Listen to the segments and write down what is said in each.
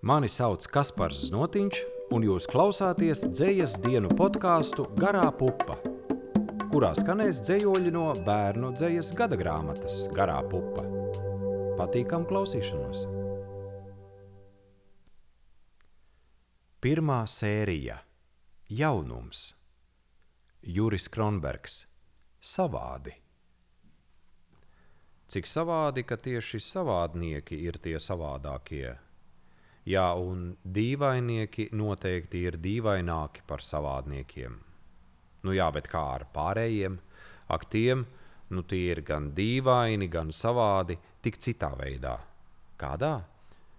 Mani sauc Kaspars Znotiņš, un jūs klausāties dzējas dienu podkāstu Garā pupa, kurā skanēs dzējoļi no bērnu dzējas gada grāmatas Garā pupa. Patīkam klausīšanos! Pirmā sērija - Jaunums Juris Kronbergs - Savādi Cik savādi, ka tieši savādnieki ir tie savādākie. Jā, un dīvainieki noteikti ir dīvaināki par savādniekiem. Nu jā, bet kā ar pārējiem? Ak, tiem, nu tie ir gan dīvaini, gan savādi, tik citā veidā. Kādā?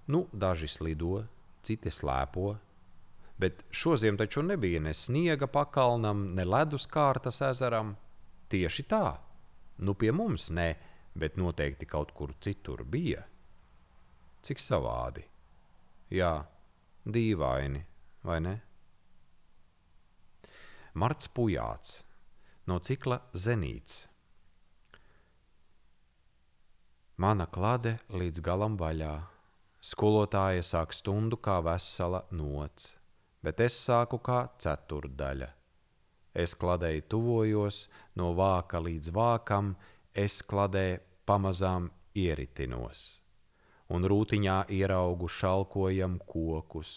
Nu, daži slido, citi slēpo. Bet šodien taču nebija ne sniega pakalnam, ne ledus kārtas ezeram. Tieši tā, nu pie mums ne bet noteikti kaut kur citur bija. Cik savādi. Jā, dīvaini, vai ne? Marts Pujāts no cikla Zenīts. Mana klade līdz galam vaļā. Skolotāja sāk stundu kā vesela nots, bet es sāku kā ceturdaļa. Es kladēju tuvojos no vāka līdz vākam, es kladē pamazām ieritinos. Un rūtiņā ieraugu šalkojam kokus,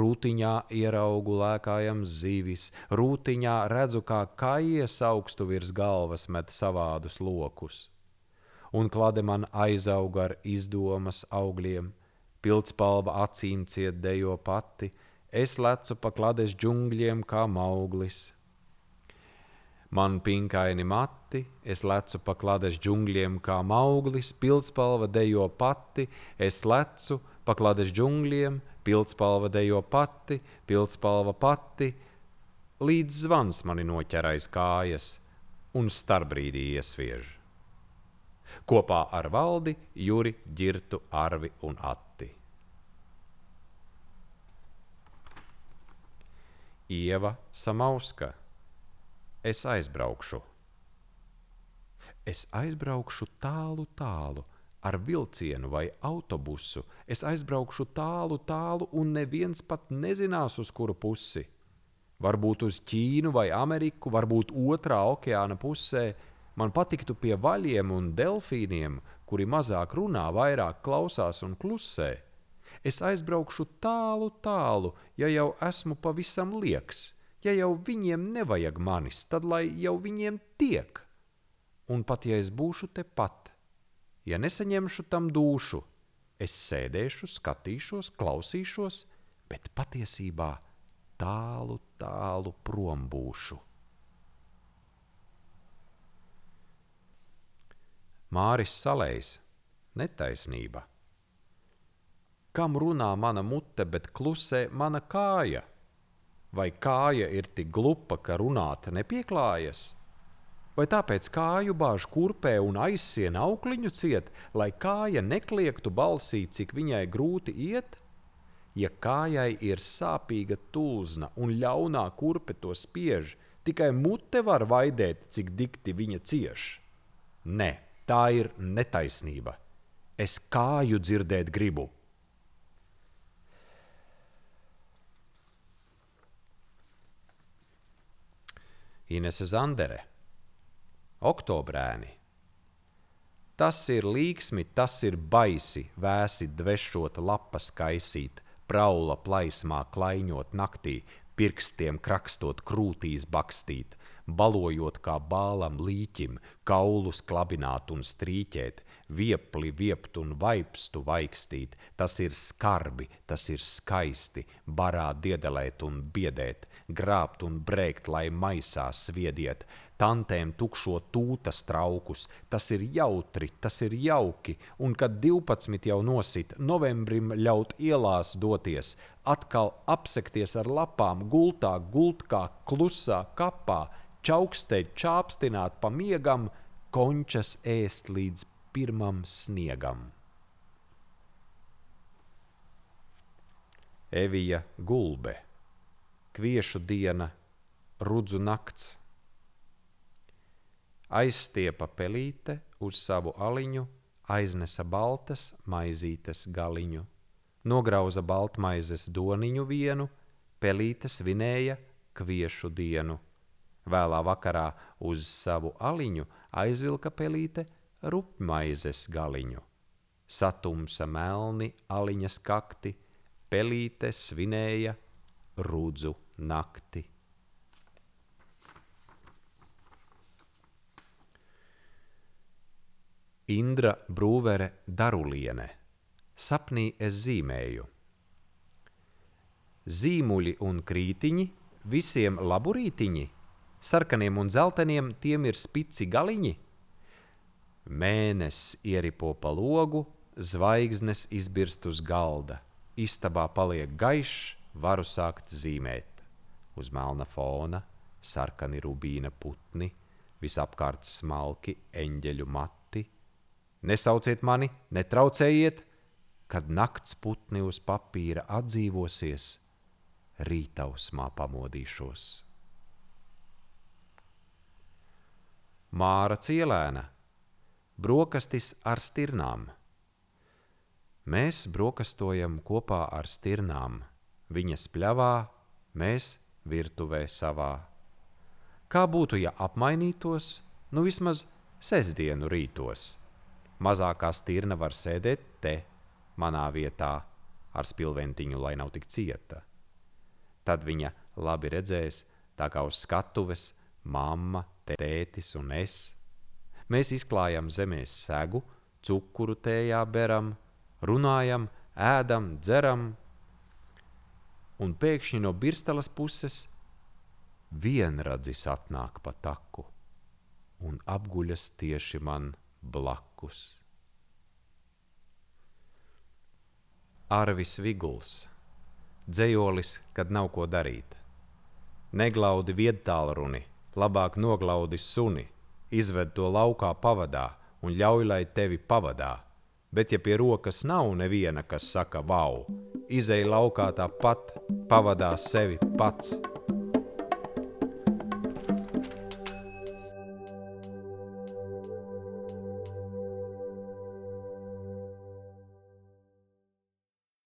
rūtiņā ieraugu lēkājam zivis, rūtiņā redzu, kā kājies augstu virs galvas met savādus lokus. Un klade man aizauga ar izdomas augļiem, pildspalva acīm ciet dejo pati, es lecu pa klades džungļiem kā mauglis, Man pinkaini mati, es lecu pa klades džungļiem kā mauglis, pildspalva dejo pati, es lecu pa klades džungļiem, pildspalva dejo pati, pildspalva pati, līdz zvans mani noķer aiz kājas un starbrīdī iesviež. Kopā ar valdi, Juri, Girtu, Arvi un Atti. Ieva Samauska es aizbraukšu. Es aizbraukšu tālu, tālu, ar vilcienu vai autobusu. Es aizbraukšu tālu, tālu, un neviens pat nezinās, uz kuru pusi. Varbūt uz Ķīnu vai Ameriku, varbūt otrā okeāna pusē. Man patiktu pie vaļiem un delfīniem, kuri mazāk runā, vairāk klausās un klusē. Es aizbraukšu tālu, tālu, ja jau esmu pavisam lieks Ja jau viņiem nevajag manis, tad lai jau viņiem tiek. Un pat ja es būšu tepat, ja nesaņemšu tam dušu, es sēdēšu, skatīšos, klausīšos, bet patiesībā tālu, tālu prom būšu. Māris Salējs - netaisnība. Kam runā mana mute, bet klusē mana kāja? Vai kāja ir tik glupa, ka runāt nepieklājas? Vai tāpēc kāju bāž kurpē un aizsien aukliņu ciet, lai kāja nekliegtu balsī, cik viņai grūti iet? Ja kājai ir sāpīga tulzna un ļaunā kurpe to spiež, tikai mute var vaidēt, cik dikti viņa cieš. Nē, tā ir netaisnība. Es kāju dzirdēt gribu. Inese Zandere, Oktobrēni. Tas ir līksmi, tas ir baisi, vēsi dvešot lapas kaisīt, praula plaismā klaiņot naktī, pirkstiem krakstot krūtīs bakstīt, balojot kā bālam līķim, kaulus klabināt un strīķēt, viepli viept un vaipstu vaikstīt, tas ir skarbi, tas ir skaisti, barā diedelēt un biedēt, grābt un brēkt, lai maisā sviediet, tantēm tukšo tūtas traukus, tas ir jautri, tas ir jauki, un kad 12 jau nosit, novembrim ļaut ielās doties, atkal apsekties ar lapām, gultā, gultkā, klusā kapā, čaukstēt, čāpstināt pa miegam, končas ēst līdz pirmam sniegam. Evija Gulbe, Kviešu diena, Rudzu nakts. Aizstiepa pelīte uz savu aliņu, aiznesa baltas maizītes galiņu. nograuza baltmaizes doniņu vienu, pelīte svinēja kviešu dienu. Vēlā vakarā uz savu aliņu aizvilka pelīte rupmaizes galiņu. Satumsa melni aliņas kakti, pelīte svinēja rudzu nakti. Indra Brūvere Daruliene Sapnī es zīmēju. Zīmuļi un krītiņi, visiem laburītiņi, sarkaniem un zeltainiem tiem ir spici galiņi. Mēnesis ieripo pa logu, zvaigznes izbirst uz galda, istabā paliek gaišs, varu sākt zīmēt. Uz melna fona sarkani rubīna putni, visapkārt smalki eņģeļu mati. Nesauciet mani, netraucējiet, kad nakts putni uz papīra atdzīvosies, rītausmā pamodīšos. Māra cielēna, brokastis ar stirnām. Mēs brokastojam kopā ar stirnām, viņas pļavā, mēs virtuvē savā. Kā būtu, ja apmainītos, nu vismaz sestdienu rītos? Mazākā stirna var sēdēt te, manā vietā, ar spilventiņu, lai nav tik cieta. Tad viņa labi redzēs, tā kā uz skatuves, mamma, tētis un es. Mēs izklājam zemē segu, cukuru tējā beram, runājam, ēdam, dzeram, un pēkšņi no birstelas puses vienradzis atnāk pa taku un apguļas tieši man blakus. Arvis Viguls, dzējolis, kad nav ko darīt. Neglaudi viedtālruni, labāk noglaudi suni, izved to laukā pavadā un ļauj, lai tevi pavadā. Bet, ja pie rokas nav neviena, kas saka, wow, izēj laukā tāpat, pavadās sevi pats.